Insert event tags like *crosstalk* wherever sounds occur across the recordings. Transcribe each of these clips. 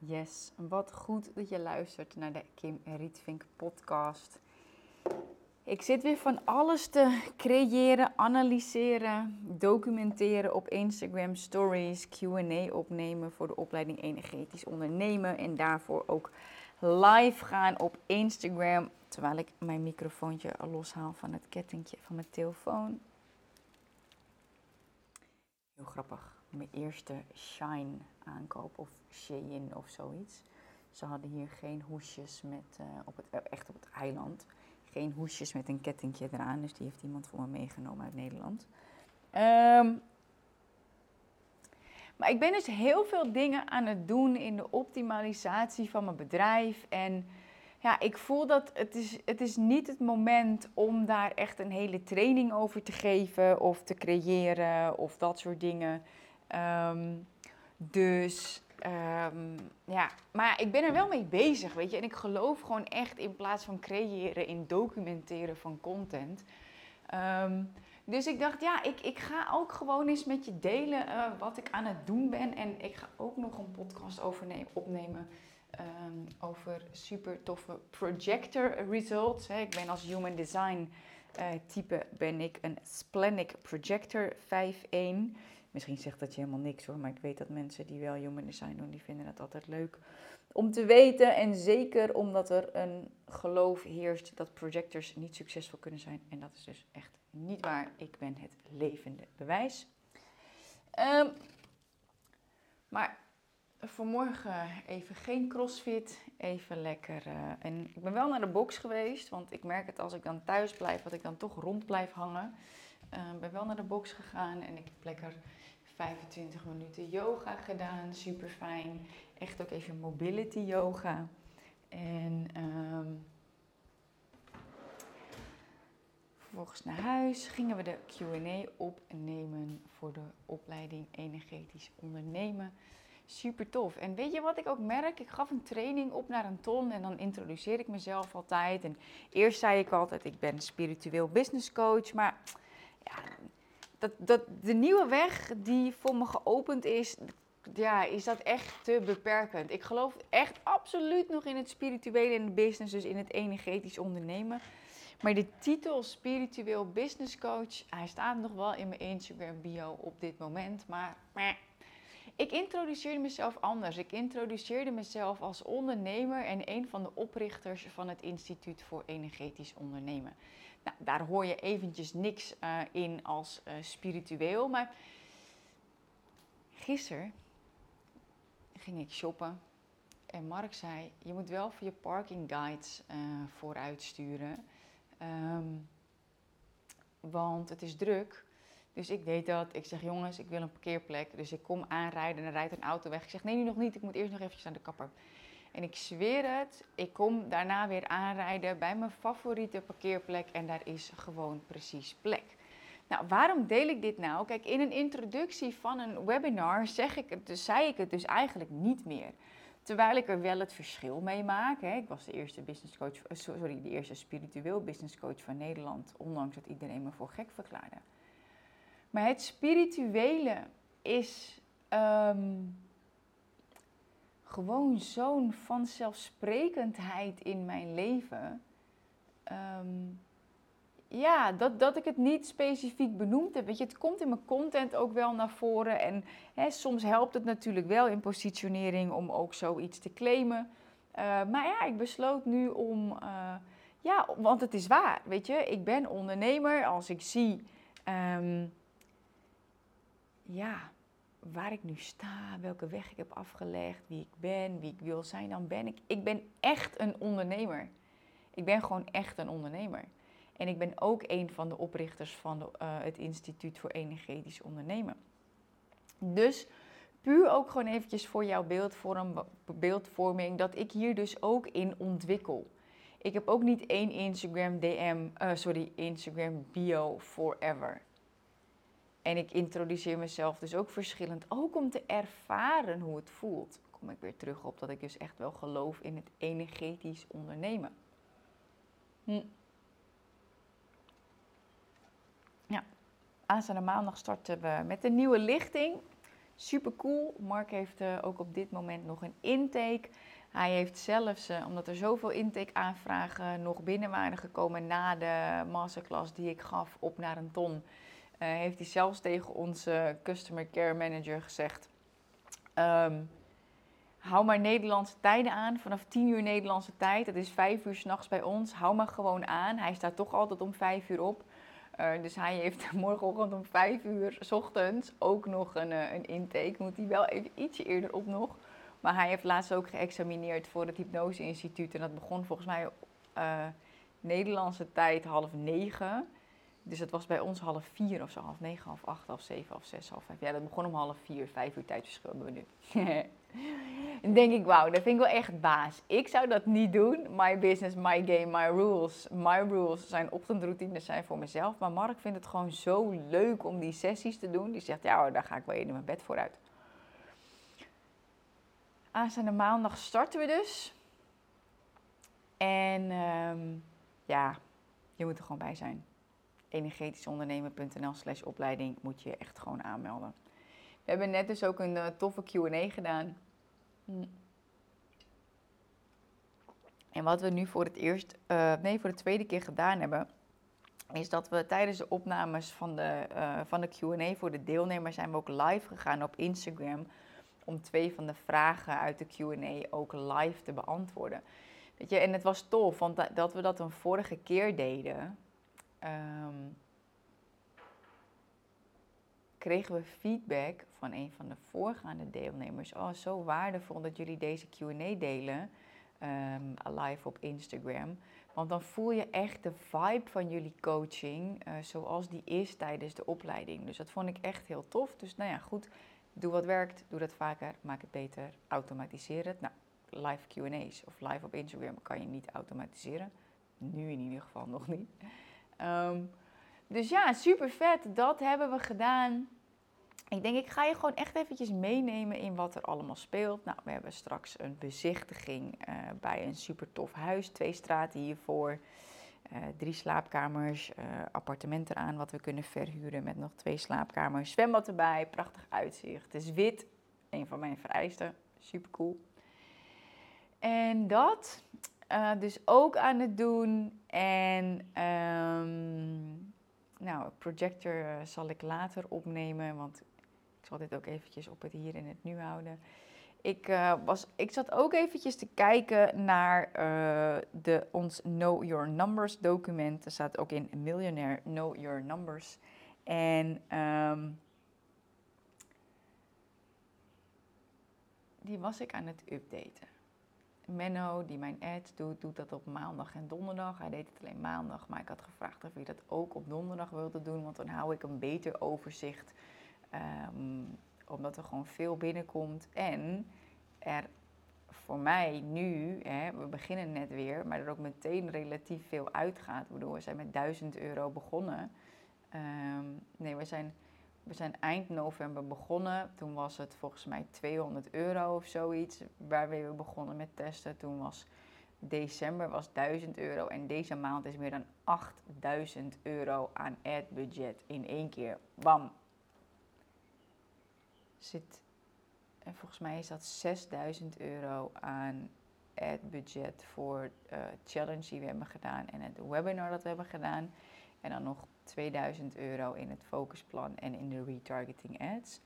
Yes, wat goed dat je luistert naar de Kim Rietvink podcast. Ik zit weer van alles te creëren, analyseren, documenteren op Instagram stories, Q&A opnemen voor de opleiding energetisch ondernemen en daarvoor ook live gaan op Instagram terwijl ik mijn microfoontje loshaal van het kettingje van mijn telefoon. Heel grappig, mijn eerste Shine aankoop of Shein of zoiets. Ze hadden hier geen hoesjes met, uh, op het, eh, echt op het eiland, geen hoesjes met een kettingje eraan. Dus die heeft iemand voor me meegenomen uit Nederland. Um, maar ik ben dus heel veel dingen aan het doen in de optimalisatie van mijn bedrijf. En ja, ik voel dat het is, het is niet het moment om daar echt een hele training over te geven of te creëren of dat soort dingen. Um, dus um, ja, maar ik ben er wel mee bezig, weet je. En ik geloof gewoon echt in plaats van creëren, in documenteren van content. Um, dus ik dacht, ja, ik, ik ga ook gewoon eens met je delen uh, wat ik aan het doen ben. En ik ga ook nog een podcast opnemen over super toffe projector results. Hè. Ik ben als human design uh, type ben ik een Splenic Projector 5.1. Misschien zegt dat je helemaal niks hoor, maar ik weet dat mensen die wel human design doen, die vinden het altijd leuk om te weten. En zeker omdat er een geloof heerst dat projectors niet succesvol kunnen zijn. En dat is dus echt niet waar. Ik ben het levende bewijs. Um, maar vanmorgen even geen crossfit, even lekker. Uh, en ik ben wel naar de box geweest, want ik merk het als ik dan thuis blijf, dat ik dan toch rond blijf hangen. Ik uh, ben wel naar de box gegaan en ik heb lekker 25 minuten yoga gedaan, super fijn. Echt ook even mobility yoga. En um, vervolgens naar huis gingen we de QA opnemen voor de opleiding Energetisch Ondernemen. Super tof. En weet je wat ik ook merk? Ik gaf een training op naar een ton en dan introduceer ik mezelf altijd. En eerst zei ik altijd, ik ben spiritueel business coach. Maar ja, dat, dat, de nieuwe weg die voor me geopend is, ja, is dat echt te beperkend. Ik geloof echt absoluut nog in het spirituele in de business, dus in het energetisch ondernemen. Maar de titel spiritueel business coach, hij staat nog wel in mijn Instagram bio op dit moment, maar ik introduceerde mezelf anders. Ik introduceerde mezelf als ondernemer en een van de oprichters van het Instituut voor Energetisch Ondernemen. Nou, daar hoor je eventjes niks uh, in als uh, spiritueel, maar gisteren ging ik shoppen en Mark zei: Je moet wel voor je parking guides uh, vooruit sturen. Um, want het is druk. Dus ik deed dat. Ik zeg, jongens, ik wil een parkeerplek. Dus ik kom aanrijden en rijdt een auto weg. Ik zeg, nee, nu nog niet. Ik moet eerst nog eventjes aan de kapper. En ik zweer het, ik kom daarna weer aanrijden bij mijn favoriete parkeerplek. En daar is gewoon precies plek. Nou, waarom deel ik dit nou? Kijk, in een introductie van een webinar zeg ik het, dus, zei ik het dus eigenlijk niet meer. Terwijl ik er wel het verschil mee maak. Hè. Ik was de eerste business coach, eh, sorry, de eerste spiritueel business coach van Nederland, ondanks dat iedereen me voor gek verklaarde. Maar het spirituele is um, gewoon zo'n vanzelfsprekendheid in mijn leven. Um, ja, dat, dat ik het niet specifiek benoemd heb. Weet je, het komt in mijn content ook wel naar voren. En hè, soms helpt het natuurlijk wel in positionering om ook zoiets te claimen. Uh, maar ja, ik besloot nu om. Uh, ja, want het is waar. Weet je, ik ben ondernemer. Als ik zie. Um, ja, waar ik nu sta, welke weg ik heb afgelegd, wie ik ben, wie ik wil zijn, dan ben ik. Ik ben echt een ondernemer. Ik ben gewoon echt een ondernemer. En ik ben ook een van de oprichters van de, uh, het Instituut voor Energetisch Ondernemen. Dus puur ook gewoon eventjes voor jouw beeldvorm, beeldvorming, dat ik hier dus ook in ontwikkel. Ik heb ook niet één Instagram DM, uh, sorry, Instagram bio forever. En ik introduceer mezelf dus ook verschillend, ook om te ervaren hoe het voelt. Kom ik weer terug op dat ik dus echt wel geloof in het energetisch ondernemen. Hm. Ja, aanstaande maandag starten we met een nieuwe lichting. Super cool. Mark heeft uh, ook op dit moment nog een intake. Hij heeft zelfs, uh, omdat er zoveel intake-aanvragen nog binnen waren gekomen na de masterclass die ik gaf op naar een ton, heeft hij zelfs tegen onze customer care manager gezegd: um, hou maar Nederlandse tijden aan. Vanaf 10 uur Nederlandse tijd, dat is 5 uur s'nachts bij ons. Hou maar gewoon aan. Hij staat toch altijd om 5 uur op. Uh, dus hij heeft *laughs* morgenochtend om 5 uur s ochtends ook nog een, uh, een intake. Moet hij wel even ietsje eerder op nog. Maar hij heeft laatst ook geëxamineerd voor het Hypnose Instituut. En dat begon volgens mij uh, Nederlandse tijd half negen. Dus het was bij ons half vier of zo, half negen, half acht, half zeven, half zes, half vijf. Ja, dat begon om half vier, vijf uur tijdverschil hebben we nu. *laughs* Dan denk ik, wauw, dat vind ik wel echt baas. Ik zou dat niet doen. My business, my game, my rules. My rules zijn ochtendroutines zijn voor mezelf. Maar Mark vindt het gewoon zo leuk om die sessies te doen. Die zegt, ja daar ga ik wel in mijn bed vooruit. Aanstaande maandag starten we dus. En um, ja, je moet er gewoon bij zijn. energetischondernemen.nl slash opleiding moet je echt gewoon aanmelden. We hebben net dus ook een uh, toffe Q&A gedaan. Hm. En wat we nu voor het eerst, uh, nee, voor de tweede keer gedaan hebben, is dat we tijdens de opnames van de, uh, van de Q&A voor de deelnemers zijn we ook live gegaan op Instagram om twee van de vragen uit de Q&A ook live te beantwoorden. Weet je, en het was tof, want dat we dat een vorige keer deden, um, kregen we feedback van een van de voorgaande deelnemers. Oh, zo waardevol dat jullie deze QA delen. Um, live op Instagram. Want dan voel je echt de vibe van jullie coaching uh, zoals die is tijdens de opleiding. Dus dat vond ik echt heel tof. Dus nou ja, goed. Doe wat werkt, doe dat vaker, maak het beter, automatiseer het. Nou, live QA's of live op Instagram kan je niet automatiseren. Nu in ieder geval nog niet. Um, dus ja, super vet. Dat hebben we gedaan. Ik denk, ik ga je gewoon echt eventjes meenemen in wat er allemaal speelt. Nou, we hebben straks een bezichtiging uh, bij een super tof huis. Twee straten hiervoor. Uh, drie slaapkamers, uh, appartement eraan wat we kunnen verhuren met nog twee slaapkamers. Zwembad erbij, prachtig uitzicht. Het is wit, een van mijn vereisten. Super cool. En dat dus ook aan het doen. En um, nou, projector uh, zal ik later opnemen, want ik zal dit ook eventjes op het hier en het nu houden. Ik, uh, was, ik zat ook eventjes te kijken naar de, ons Know Your Numbers document. Er staat ook in Millionaire Know Your Numbers. En um, die was ik aan het updaten. Menno, die mijn ad doet, doet dat op maandag en donderdag. Hij deed het alleen maandag, maar ik had gevraagd of hij dat ook op donderdag wilde doen, want dan hou ik een beter overzicht. Um, omdat er gewoon veel binnenkomt en er voor mij nu, hè, we beginnen net weer, maar er ook meteen relatief veel uitgaat. Ik we zijn met 1000 euro begonnen. Um, nee, we zijn we zijn eind november begonnen. Toen was het volgens mij 200 euro of zoiets waar we begonnen met testen. Toen was december was 1000 euro en deze maand is meer dan 8000 euro aan ad budget in één keer. Bam. Zit, en volgens mij is dat 6000 euro aan ad budget voor uh, challenge die we hebben gedaan en het webinar dat we hebben gedaan. En dan nog 2000 euro in het focusplan en in de retargeting ads.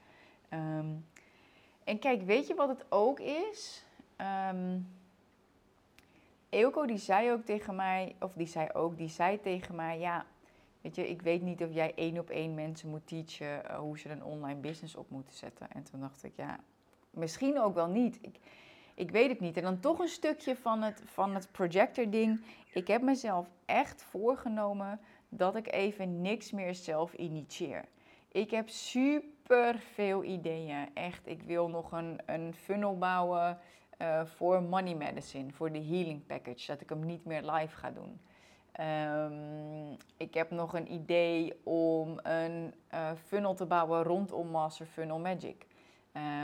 Um, en kijk, weet je wat het ook is? Um, Eelco die zei ook tegen mij, of die zei ook, die zei tegen mij, ja, weet je, ik weet niet of jij één op één mensen moet teachen uh, hoe ze een online business op moeten zetten. En toen dacht ik, ja, misschien ook wel niet. Ik, ik weet het niet. En dan toch een stukje van het, van het projector ding. Ik heb mezelf echt voorgenomen dat ik even niks meer zelf initieer. Ik heb super veel ideeën. Echt, ik wil nog een, een funnel bouwen uh, voor Money Medicine, voor de Healing Package, dat ik hem niet meer live ga doen. Um, ik heb nog een idee om een uh, funnel te bouwen rondom Master Funnel Magic.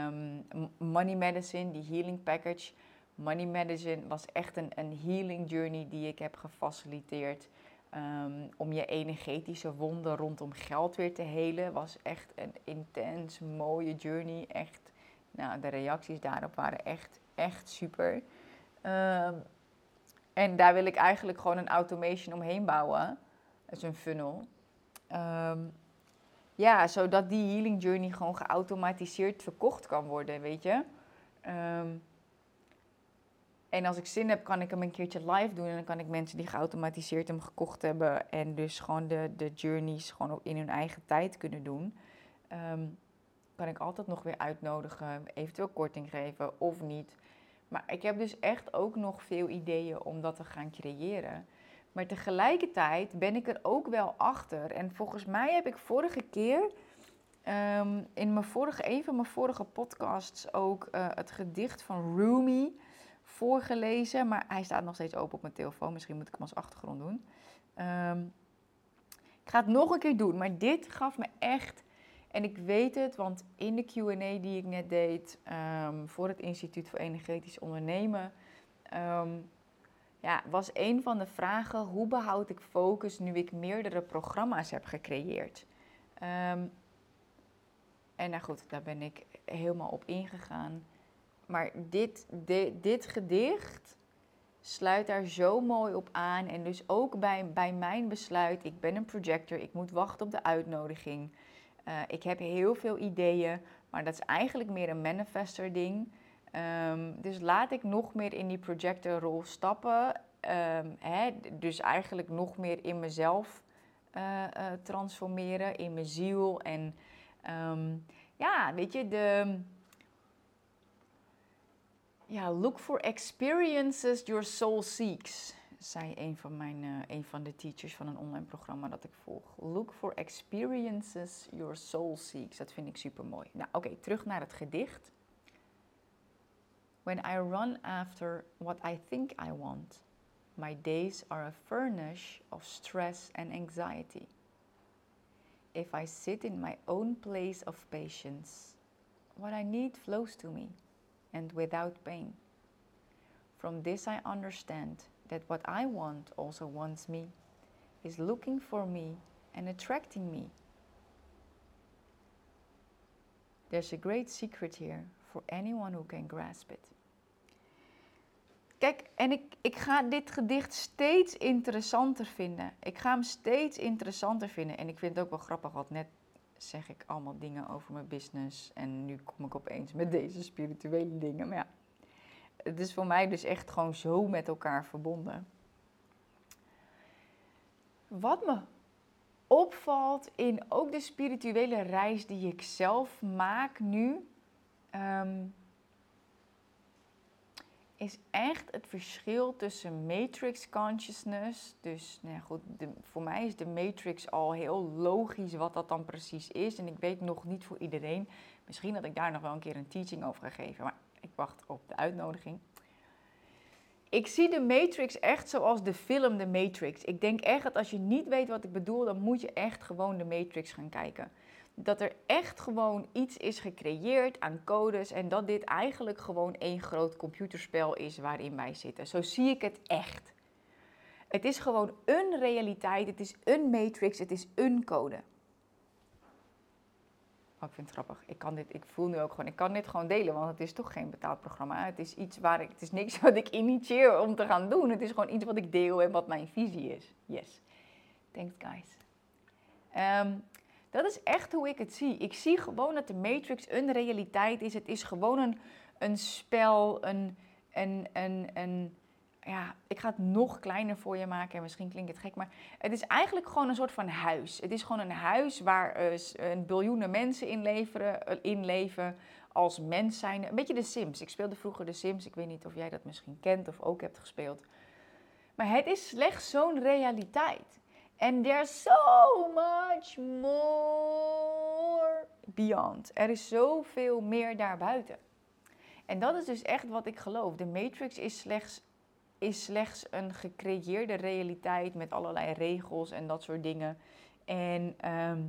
Um, Money Medicine, die Healing Package. Money Medicine was echt een, een healing journey die ik heb gefaciliteerd Ehm, om je energetische wonden rondom geld weer te helen. Was echt een intens mooie journey. Echt, nou, de reacties daarop waren echt, echt super. Ehm, en daar wil ik eigenlijk gewoon een automation omheen bouwen. Dat is een funnel. Ehm, ja, zodat die healing journey gewoon geautomatiseerd verkocht kan worden, weet je. En als ik zin heb, kan ik hem een keertje live doen. En dan kan ik mensen die geautomatiseerd hem gekocht hebben. En dus gewoon de, de journeys gewoon in hun eigen tijd kunnen doen. Ehm, kan ik altijd nog weer uitnodigen, eventueel korting geven of niet. Maar ik heb dus echt ook nog veel ideeën om dat te gaan creëren. Maar tegelijkertijd ben ik er ook wel achter. En volgens mij heb ik vorige keer ehm, in mijn vorige, een van mijn vorige podcasts ook uh, het gedicht van Rumi voorgelezen, maar hij staat nog steeds open op mijn telefoon. Misschien moet ik hem als achtergrond doen. Ehm, ik ga het nog een keer doen, maar dit gaf me echt. En ik weet het, want in de QA die ik net deed ehm, voor het Instituut voor Energetisch Ondernemen, ehm, ja, was een van de vragen: hoe behoud ik focus nu ik meerdere programma's heb gecreëerd? en nou goed, daar ben ik helemaal op ingegaan. Maar dit, dit gedicht sluit daar zo mooi op aan. En dus ook bij, bij mijn besluit, ik ben een projector, ik moet wachten op de uitnodiging. Uh, ik heb heel veel ideeën, maar dat is eigenlijk meer een manifester ding. Um, dus laat ik nog meer in die projectorrol stappen. Um, hè, dus eigenlijk nog meer in mezelf uh, uh, transformeren, in mijn ziel. En um, ja, weet je, de ja, look for experiences your soul seeks, zei een van, mijn, uh, van de teachers van een online programma dat ik volg. Look for experiences your soul seeks. Dat vind ik super mooi. Nou, oké, terug naar het gedicht. When I run after what I think I want, my days are a furnace of stress and anxiety. If I sit in my own place of patience, what I need flows to me and without pain. From this, I understand that what I want also wants me, is looking for me and attracting me. There's a great secret here for anyone who can grasp it. Kijk, en ik, ik ga dit gedicht steeds interessanter vinden. Ik ga hem steeds interessanter vinden. En ik vind het ook wel grappig, wat net zeg ik allemaal dingen over mijn business. En nu kom ik opeens met deze spirituele dingen. Maar ja, het is voor mij dus echt gewoon zo met elkaar verbonden. Wat me opvalt in ook de spirituele reis die ik zelf maak nu. Ehm, is echt het verschil tussen matrix consciousness. Dus nou ja, goed, voor mij is de matrix al heel logisch wat dat dan precies is. En ik weet nog niet voor iedereen. Misschien dat ik daar nog wel een keer een teaching over ga geven. Maar ik wacht op de uitnodiging. Ik zie de Matrix echt zoals de film The Matrix. Ik denk echt dat als je niet weet wat ik bedoel, dan moet je echt gewoon de Matrix gaan kijken dat er echt gewoon iets is gecreëerd aan codes en dat dit eigenlijk gewoon één groot computerspel is waarin wij zitten. Zo zie ik het echt. Het is gewoon een realiteit, het is een matrix, het is een code. Oh, ik vind het grappig. Ik, kan dit, ik voel nu ook gewoon, ik kan dit gewoon delen, want het is toch geen betaald programma. Het is iets waar ik, het is niks *laughs* wat ik initieer om te gaan doen. Het is gewoon iets wat ik deel en wat mijn visie is. Yes. Thanks, guys. Um, dat is echt hoe ik het zie. Ik zie gewoon dat de Matrix een realiteit is. Het is gewoon een, spel, een, een, een, ja, ik ga het nog kleiner voor je maken. En misschien klinkt het gek, maar het is eigenlijk gewoon een soort van huis. Het is gewoon een huis waar uh, een biljoenen mensen in, uh, in leven als mens zijn. Een beetje de Sims. Ik speelde vroeger de Sims. Ik weet niet of jij dat misschien kent of ook hebt gespeeld. Maar het is slechts zo'n realiteit. And there's so much more beyond. Er is zoveel meer daarbuiten. En dat is dus echt wat ik geloof. De Matrix is slechts, is slechts een gecreëerde realiteit met allerlei regels en dat soort dingen. En ehm,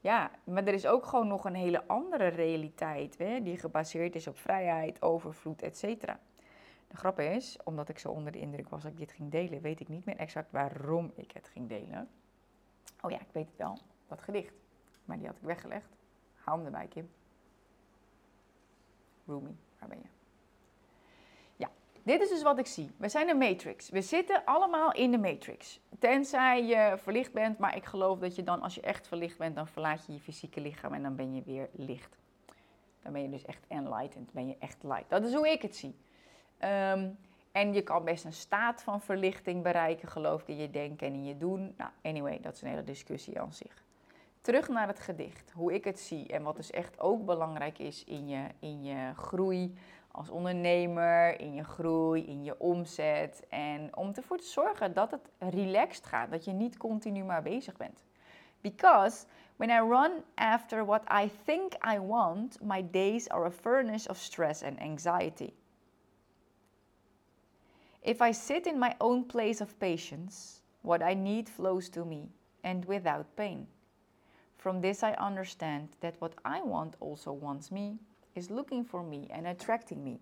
ja, maar er is ook gewoon nog een hele andere realiteit hè, die gebaseerd is op vrijheid, overvloed, etc. De grap is, omdat ik zo onder de indruk was dat ik dit ging delen, weet ik niet meer exact waarom ik het ging delen. Oh ja, ik weet het wel, dat gedicht. Maar die had ik weggelegd. Hou hem erbij, Kim. Rumi, waar ben je? Ja, dit is dus wat ik zie. We zijn een matrix. We zitten allemaal in de matrix. Tenzij je verlicht bent, maar ik geloof dat je dan, als je echt verlicht bent, dan verlaat je je fysieke lichaam en dan ben je weer licht. Dan ben je dus echt enlightened, ben je echt light. Dat is hoe ik het zie. Ehm, en je kan best een staat van verlichting bereiken, geloof ik, in je denken en in je doen. Nou, anyway, dat is een hele discussie aan zich. Terug naar het gedicht, hoe ik het zie en wat dus echt ook belangrijk is in je, in je groei als ondernemer, in je groei, in je omzet. En om ervoor te zorgen dat het relaxed gaat, dat je niet continu maar bezig bent. Because when I run after what I think I want, my days are a furnace of stress and anxiety. If I sit in my own place of patience, what I need flows to me, and without pain. From this I understand that what I want also wants me, is looking for me and attracting me.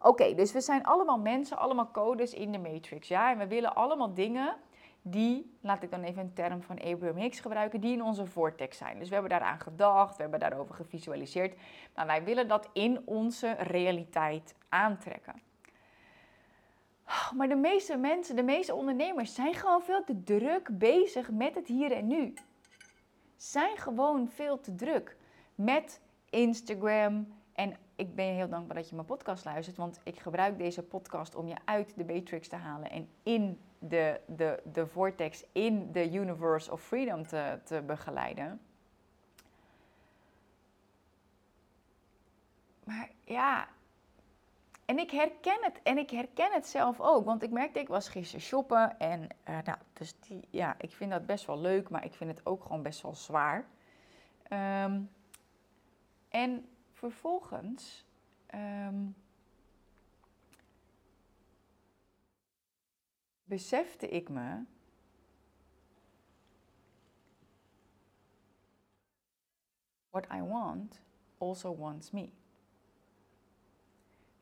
Oké, dus we zijn allemaal mensen, allemaal codes in de matrix. Ja, en we willen allemaal dingen die, laat ik dan even een term van Abraham Hicks gebruiken, die in onze vortex zijn. Dus we hebben daaraan gedacht, we hebben daarover gevisualiseerd. Maar wij willen dat in onze realiteit aantrekken. Maar de meeste mensen, de meeste ondernemers zijn gewoon veel te druk bezig met het hier en nu. Zijn gewoon veel te druk met Instagram. En ik ben heel dankbaar dat je mijn podcast luistert, want ik gebruik deze podcast om je uit de matrix te halen en in de, de, de vortex, in de universe of freedom te, te begeleiden. Maar ja, en ik herken het. En ik herken het zelf ook. Want ik merkte, ik was gisteren shoppen. En uh, nou, dus die, ja, ik vind dat best wel leuk. Maar ik vind het ook gewoon best wel zwaar. Um, en vervolgens. Um, besefte ik me. What I want also wants me.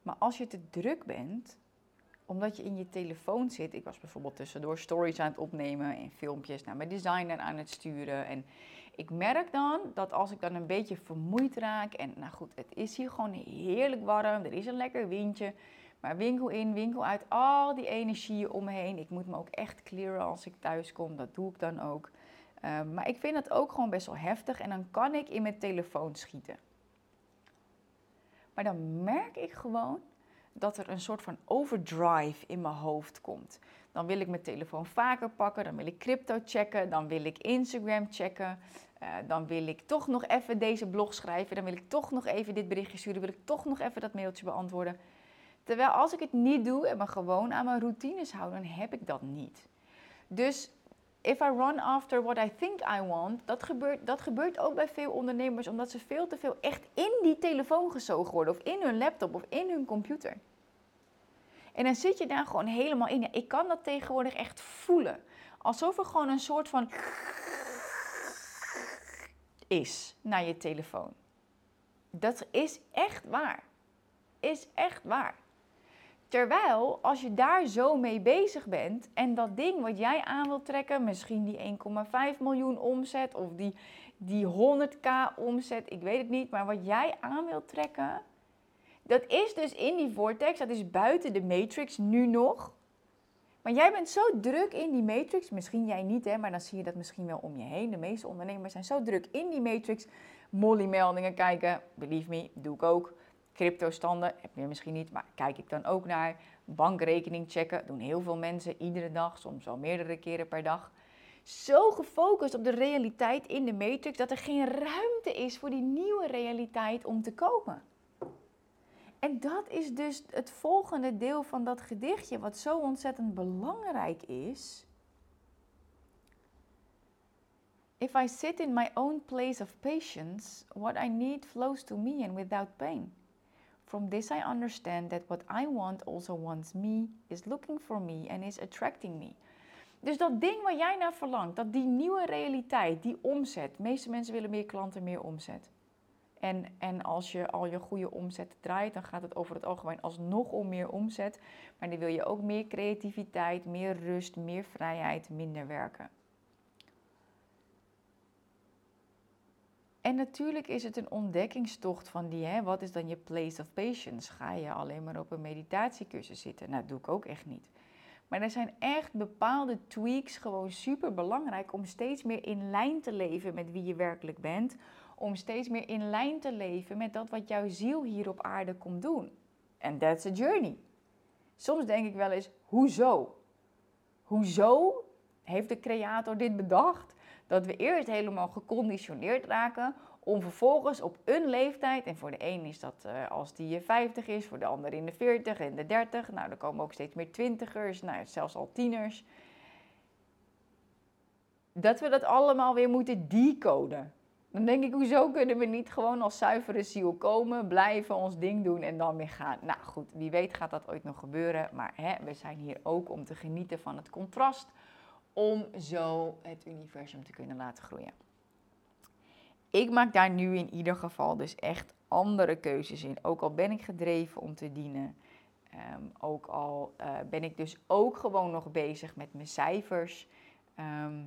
Maar als je te druk bent, omdat je in je telefoon zit. Ik was bijvoorbeeld tussendoor stories aan het opnemen en filmpjes naar mijn designer aan het sturen. En ik merk dan dat als ik dan een beetje vermoeid raak. En nou goed, het is hier gewoon heerlijk warm. Er is een lekker windje. Maar winkel in, winkel uit, al die energieën om me heen. Ik moet me ook echt clearen als ik thuis kom. Dat doe ik dan ook. Ehm, maar ik vind het ook gewoon best wel heftig. En dan kan ik in mijn telefoon schieten. Maar dan merk ik gewoon dat er een soort van overdrive in mijn hoofd komt. Dan wil ik mijn telefoon vaker pakken, dan wil ik crypto checken, dan wil ik Instagram checken. Uh, dan wil ik toch nog even deze blog schrijven, dan wil ik toch nog even dit berichtje sturen, wil ik toch nog even dat mailtje beantwoorden. Terwijl als ik het niet doe en me gewoon aan mijn routines hou, dan heb ik dat niet. Dus if I run after what I think I want, dat gebeurt, dat gebeurt ook bij veel ondernemers, omdat ze veel te veel echt in die telefoon gezogen worden, of in hun laptop, of in hun computer. En dan zit je daar gewoon helemaal in. ik kan dat tegenwoordig echt voelen. Alsof er gewoon een soort van is naar je telefoon. Dat is echt waar. Is echt waar. Terwijl als je daar zo mee bezig bent en dat ding wat jij aan wilt trekken, misschien die 1,5 miljoen omzet of die, die 100k omzet, ik weet het niet, maar wat jij aan wilt trekken, dat is dus in die vortex, dat is buiten de matrix nu nog. Maar jij bent zo druk in die matrix, misschien jij niet, hè, maar dan zie je dat misschien wel om je heen. De meeste ondernemers zijn zo druk in die matrix. Molly-meldingen kijken, believe me, doe ik ook. Crypto-standen, heb je misschien niet, maar kijk ik dan ook naar. Bankrekening checken, doen heel veel mensen iedere dag, soms wel meerdere keren per dag. Zo gefocust op de realiteit in de matrix dat er geen ruimte is voor die nieuwe realiteit om te komen. En dat is dus het volgende deel van dat gedichtje, wat zo ontzettend belangrijk is. If I sit in my own place of patience, what I need flows to me and without pain. From this I understand that what I want also wants me, is looking for me and is attracting me. Dus dat ding waar jij naar verlangt, dat die nieuwe realiteit, die omzet. De meeste mensen willen meer klanten, meer omzet. En, en als je al je goede omzet draait, dan gaat het over het algemeen alsnog om meer omzet. Maar dan wil je ook meer creativiteit, meer rust, meer vrijheid, minder werken. En natuurlijk is het een ontdekkingstocht van die, hè, wat is dan je place of patience? Ga je alleen maar op een meditatiecursus zitten? Nou, dat doe ik ook echt niet. Maar er zijn echt bepaalde tweaks gewoon super belangrijk om steeds meer in lijn te leven met wie je werkelijk bent. Om steeds meer in lijn te leven met dat wat jouw ziel hier op aarde komt doen. En that's a journey. Soms denk ik wel eens, hoezo? Hoezo heeft de creator dit bedacht? Dat we eerst helemaal geconditioneerd raken om vervolgens op een leeftijd, en voor de een is dat uh, als die 50 is, voor de ander in de 40 en de 30, nou er komen ook steeds meer twintigers, nou, zelfs al tieners, dat we dat allemaal weer moeten decoden. Dan denk ik, hoezo kunnen we niet gewoon als zuivere ziel komen, blijven, ons ding doen en dan weer gaan? Nou goed, wie weet gaat dat ooit nog gebeuren, maar hè, we zijn hier ook om te genieten van het contrast, om zo het universum te kunnen laten groeien. Ik maak daar nu in ieder geval dus echt andere keuzes in. Ook al ben ik gedreven om te dienen. Ehm, ook al uh, ben ik dus ook gewoon nog bezig met mijn cijfers. Ehm,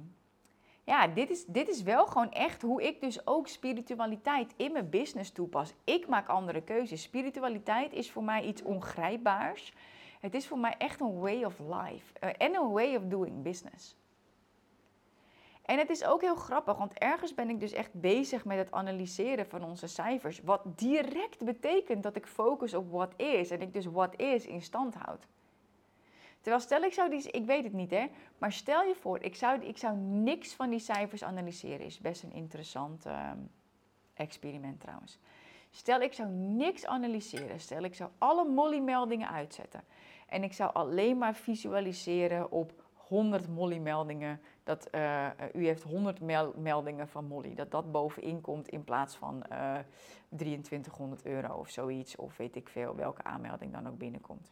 ja, dit is, dit is wel gewoon echt hoe ik dus ook spiritualiteit in mijn business toepas. Ik maak andere keuzes. Spiritualiteit is voor mij iets ongrijpbaars. Het is voor mij echt een way of life uh, en een way of doing business. En het is ook heel grappig, want ergens ben ik dus echt bezig met het analyseren van onze cijfers. Wat direct betekent dat ik focus op wat is en ik dus wat is in stand houd. Terwijl stel ik zou die, ik weet het niet hè, maar stel je voor, ik zou, ik zou niks van die cijfers analyseren. Is best een interessant ehm, experiment trouwens. Stel ik zou niks analyseren, stel ik zou alle Molly-meldingen uitzetten. En ik zou alleen maar visualiseren op 100 Molly-meldingen dat uh, u heeft 100 meldingen van Molly, dat dat bovenin komt in plaats van uh, eh, 2300 euro of zoiets, of weet ik veel welke aanmelding dan ook binnenkomt.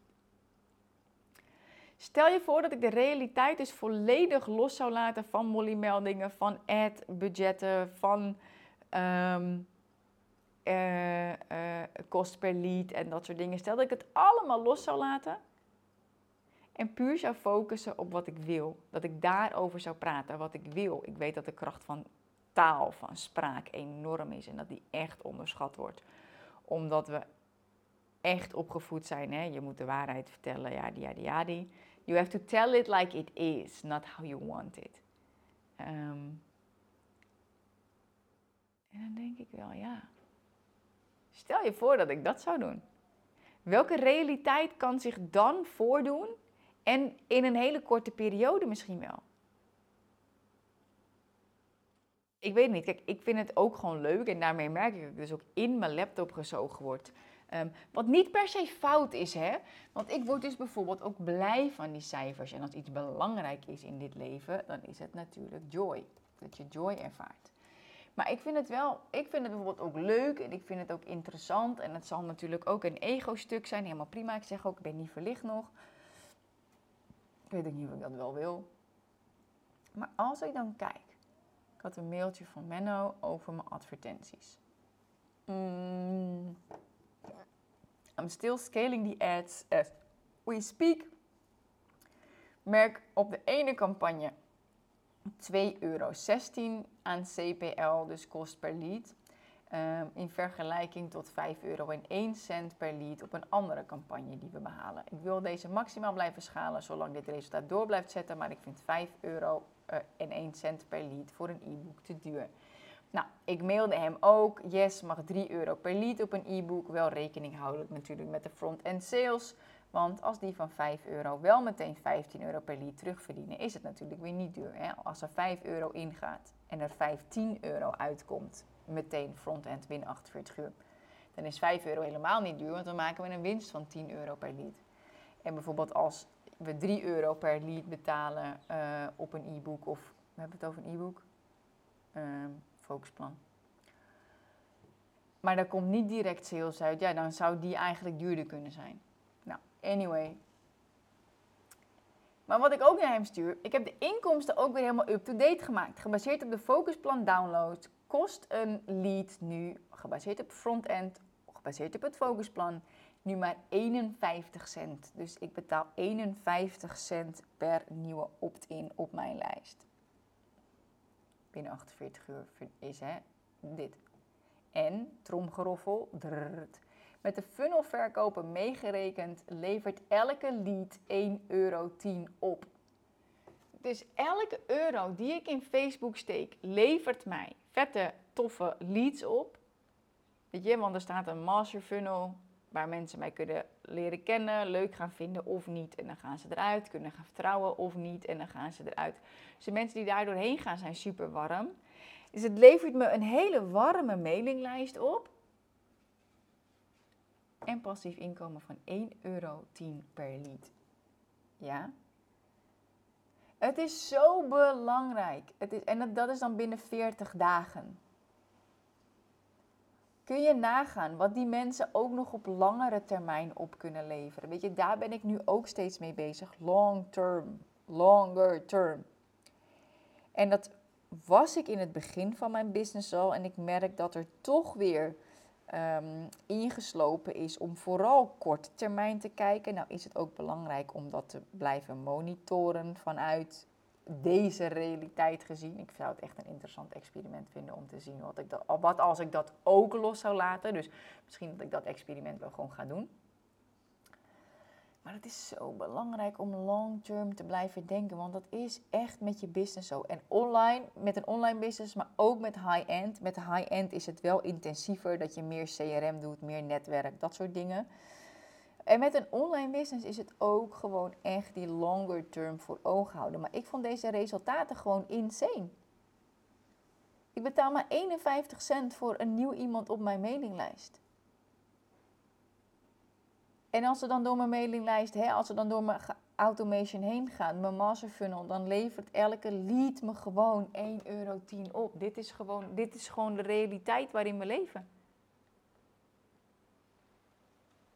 Stel je voor dat ik de realiteit dus volledig los zou laten van Molly-meldingen, van ad-budgetten, van uh, kost per lead en dat soort dingen. Stel dat ik het allemaal los zou laten en puur zou focussen op wat ik wil. Dat ik daarover zou praten, wat ik wil. Ik weet dat de kracht van taal, van spraak enorm is en dat die echt onderschat wordt. Omdat we echt opgevoed zijn. Hè? Je moet de waarheid vertellen, ja, die, ja, die, ja, die. You have to tell it like it is, not how you want it. Ehm, en dan denk ik wel, ja. Stel je voor dat ik dat zou doen. Welke realiteit kan zich dan voordoen en in een hele korte periode misschien wel. Ik weet niet, kijk, ik vind het ook gewoon leuk en daarmee merk ik dat ik dus ook in mijn laptop gezogen word. Um, wat niet per se fout is, hè? Want ik word dus bijvoorbeeld ook blij van die cijfers. En als iets belangrijk is in dit leven, dan is het natuurlijk joy. Dat je joy ervaart. Maar ik vind het wel, ik vind het bijvoorbeeld ook leuk en ik vind het ook interessant. En het zal natuurlijk ook een ego-stuk zijn, helemaal prima. Ik zeg ook, ik ben niet verlicht nog weet ik niet of ik dat wel wil. Maar als ik dan kijk, ik had een mailtje van Menno over mijn advertenties. Mm, I'm still scaling the ads as we speak. Merk op de ene campagne 2,16 euro aan CPL, dus kost per lead. Ehm, in vergelijking tot 5 euro en 1 cent per lead op een andere campagne die we behalen. Ik wil deze maximaal blijven schalen zolang dit resultaat door blijft zetten, maar ik vind 5 euro uh, en 1 cent per lead voor een e-book te duur. Nou, ik mailde hem ook, yes, mag 3 euro per lead op een e-book. Wel rekening houden natuurlijk met de front-end sales. Want als die van 5 euro wel meteen 15 euro per lead terugverdienen, is het natuurlijk weer niet duur. Hè? Als er 5 euro ingaat en er 15 euro uitkomt, meteen front-end binnen 48 uur. Dan is 5 euro helemaal niet duur, want dan maken we een winst van 10 euro per lead. En bijvoorbeeld als we 3 euro per lead betalen uh, op een e-book, of we hebben het over een e-book, uh, focusplan. Maar daar komt niet direct sales uit, ja, dan zou die eigenlijk duurder kunnen zijn. Nou, anyway. Maar wat ik ook naar hem stuur, ik heb de inkomsten ook weer helemaal up-to-date gemaakt. Gebaseerd op de focusplan downloads, kost een lead nu, gebaseerd op front-end, gebaseerd op het focusplan, nu maar 51 cent. Dus ik betaal 51 cent per nieuwe opt-in op mijn lijst. Binnen 48 uur is hè, dit. En, tromgeroffel, drrrt. Met de funnelverkopen meegerekend levert elke lead 1,10 euro op. Dus elke euro die ik in Facebook steek, levert mij vette, toffe leads op. Weet je, want er staat een master funnel waar mensen mij kunnen leren kennen, leuk gaan vinden of niet. En dan gaan ze eruit, kunnen gaan vertrouwen of niet. En dan gaan ze eruit. Dus de mensen die daar doorheen gaan zijn super warm. Dus het levert me een hele warme mailinglijst op. En passief inkomen van 1,10 euro per lead. Ja? Het is zo belangrijk. Het is, en dat is dan binnen 40 dagen. Kun je nagaan wat die mensen ook nog op langere termijn op kunnen leveren? Weet je, daar ben ik nu ook steeds mee bezig. Long term. Longer term. En dat was ik in het begin van mijn business al. En ik merk dat er toch weer um, ingeslopen is om vooral korte termijn te kijken. Nou is het ook belangrijk om dat te blijven monitoren vanuit deze realiteit gezien. Ik zou het echt een interessant experiment vinden om te zien wat, ik dat, wat als ik dat ook los zou laten. Dus misschien dat ik dat experiment wel gewoon ga doen. Maar het is zo belangrijk om long term te blijven denken, want dat is echt met je business zo. En online, met een online business, maar ook met high-end. Met high-end is het wel intensiever dat je meer CRM doet, meer netwerk, dat soort dingen. En met een online business is het ook gewoon echt die longer term voor ogen houden. Maar ik vond deze resultaten gewoon insane. Ik betaal maar 51 cent voor een nieuw iemand op mijn mailinglijst. En als ze dan door mijn mailinglijst, hè, als ze dan door mijn automation heen gaan, mijn master funnel, dan levert elke lead me gewoon 1,10 euro op. Dit is, gewoon, dit is gewoon de realiteit waarin we leven.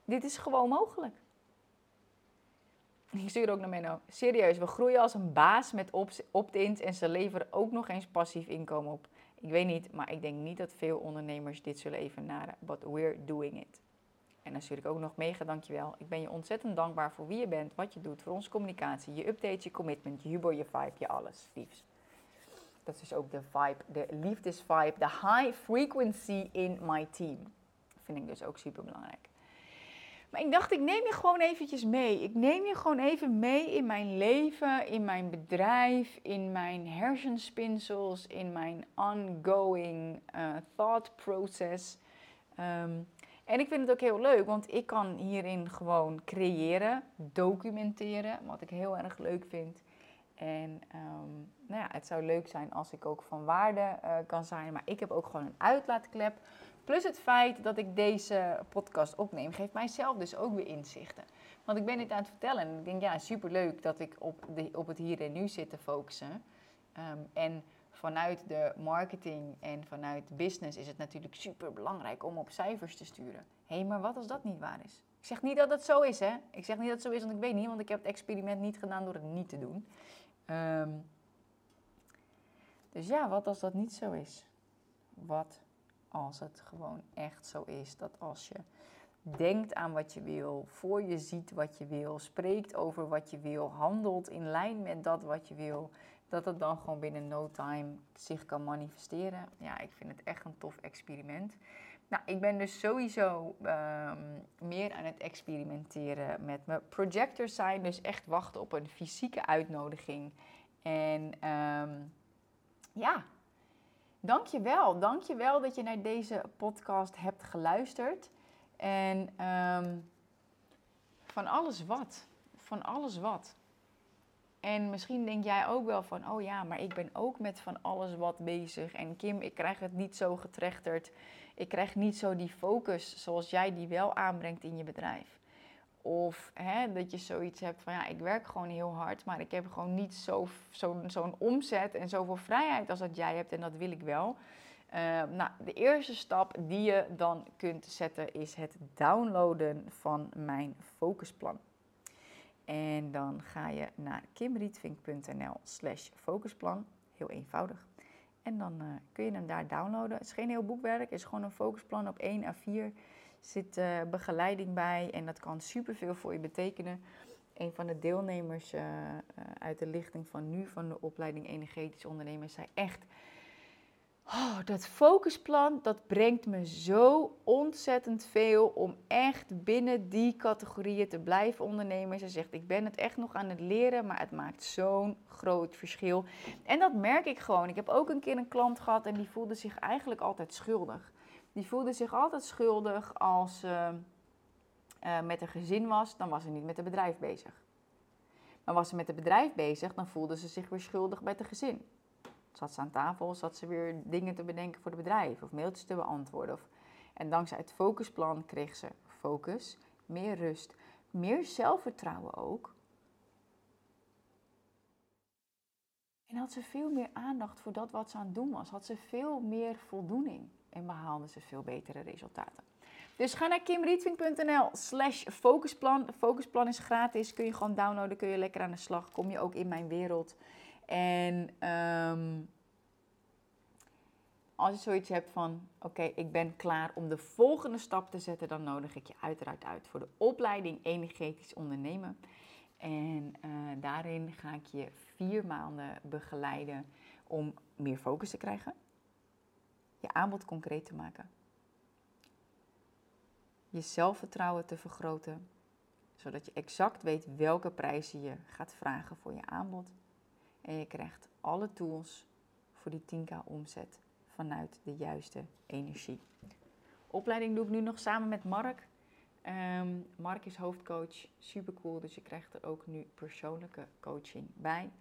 Dit is gewoon mogelijk. Ik stuur ook naar Menno. Serieus, we groeien als een baas met opt-ins en ze leveren ook nog eens passief inkomen op. Ik weet niet, maar ik denk niet dat veel ondernemers dit zullen evenaren. But we're doing it. En ik ook nog mega dankjewel. Ik ben je ontzettend dankbaar voor wie je bent, wat je doet, voor onze communicatie, je update, je commitment, je humor, je vibe, je alles, liefs. Dat is ook de vibe, de liefdesvibe, de high frequency in my team. Vind ik dus ook super belangrijk. Maar ik dacht, ik neem je gewoon eventjes mee. Ik neem je gewoon even mee in mijn leven, in mijn bedrijf, in mijn hersenspinsels, in mijn ongoing uh, thought process. Ehm, en ik vind het ook heel leuk, want ik kan hierin gewoon creëren, documenteren, wat ik heel erg leuk vind. En um, nou ja, het zou leuk zijn als ik ook van waarde uh, kan zijn, maar ik heb ook gewoon een uitlaatklep Plus het feit dat ik deze podcast opneem, geeft mijzelf dus ook weer inzichten. Want ik ben dit aan het vertellen en ik denk, ja, superleuk dat ik op, de, op het hier en nu zit te focussen. Ehm, en vanuit de marketing en vanuit business is het natuurlijk super belangrijk om op cijfers te sturen. Hé, hey, maar wat als dat niet waar is? Ik zeg niet dat het zo is, hè? Ik zeg niet dat het zo is, want ik weet niet, want ik heb het experiment niet gedaan door het niet te doen. Ehm, dus ja, wat als dat niet zo is? Wat als het gewoon echt zo is dat als je denkt aan wat je wil, voor je ziet wat je wil, spreekt over wat je wil, handelt in lijn met dat wat je wil, dat het dan gewoon binnen no time zich kan manifesteren. Ja, ik vind het echt een tof experiment. Nou, ik ben dus sowieso ehm, meer aan het experimenteren met mijn projectors zijn. Dus echt wachten op een fysieke uitnodiging. En um, ja, Dank je wel. Dank je wel dat je naar deze podcast hebt geluisterd. En ehm, van alles wat. Van alles wat. En misschien denk jij ook wel van, oh ja, maar ik ben ook met van alles wat bezig. En Kim, ik krijg het niet zo getrechterd. Ik krijg niet zo die focus zoals jij die wel aanbrengt in je bedrijf. Of hè, dat je zoiets hebt van ja, ik werk gewoon heel hard, maar ik heb gewoon niet zo'n zo, zo'n omzet en zoveel vrijheid als dat jij hebt en dat wil ik wel. Uh, nou, de eerste stap die je dan kunt zetten is het downloaden van mijn focusplan. En dan ga je naar kimrietvink.nl slash focusplan. Heel eenvoudig. En dan uh, kun je hem daar downloaden. Het is geen heel boekwerk, het is gewoon een focusplan op 1 A4. zit uh, begeleiding bij en dat kan superveel voor je betekenen. Een van de deelnemers uh, uit de lichting van nu van de opleiding Energetisch Ondernemen zei echt Oh, dat focusplan, dat brengt me zo ontzettend veel om echt binnen die categorieën te blijven ondernemen. Ze zegt, ik ben het echt nog aan het leren, maar het maakt zo'n groot verschil. En dat merk ik gewoon. Ik heb ook een keer een klant gehad en die voelde zich eigenlijk altijd schuldig. Die voelde zich altijd schuldig als ze uh, met een gezin was, dan was ze niet met het bedrijf bezig. Maar was ze met het bedrijf bezig, dan voelde ze zich weer schuldig bij het gezin. Zat ze aan tafel, zat ze weer dingen te bedenken voor het bedrijf of mailtjes te beantwoorden. Of... En dankzij het focusplan kreeg ze focus, meer rust, meer zelfvertrouwen ook. En had ze veel meer aandacht voor dat wat ze aan het doen was. Had ze veel meer voldoening en behaalde ze veel betere resultaten. Dus ga naar kimrietving.nl slash focusplan. Focusplan is gratis, kun je gewoon downloaden, kun je lekker aan de slag. Kom je ook in mijn wereld. En um, als je zoiets hebt van, oké, ik ben klaar om de volgende stap te zetten, dan nodig ik je uiteraard uit voor de opleiding Energetisch Ondernemen. En uh, daarin ga ik je vier maanden begeleiden om meer focus te krijgen, je aanbod concreet te maken, je zelfvertrouwen te vergroten, zodat je exact weet welke prijzen je gaat vragen voor je aanbod en je krijgt alle tools voor die 10k omzet vanuit de juiste energie. Opleiding doe ik nu nog samen met Mark. Um, Mark is hoofdcoach, super cool, dus je krijgt er ook nu persoonlijke coaching bij.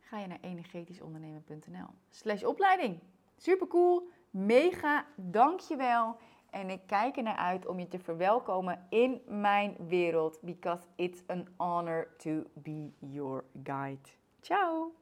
Ga je naar energetischondernemen.nl slash opleiding. Super cool, mega, dankjewel. En ik kijk er naar uit om je te verwelkomen in mijn wereld. Because it's an honor to be your guide. Ciao!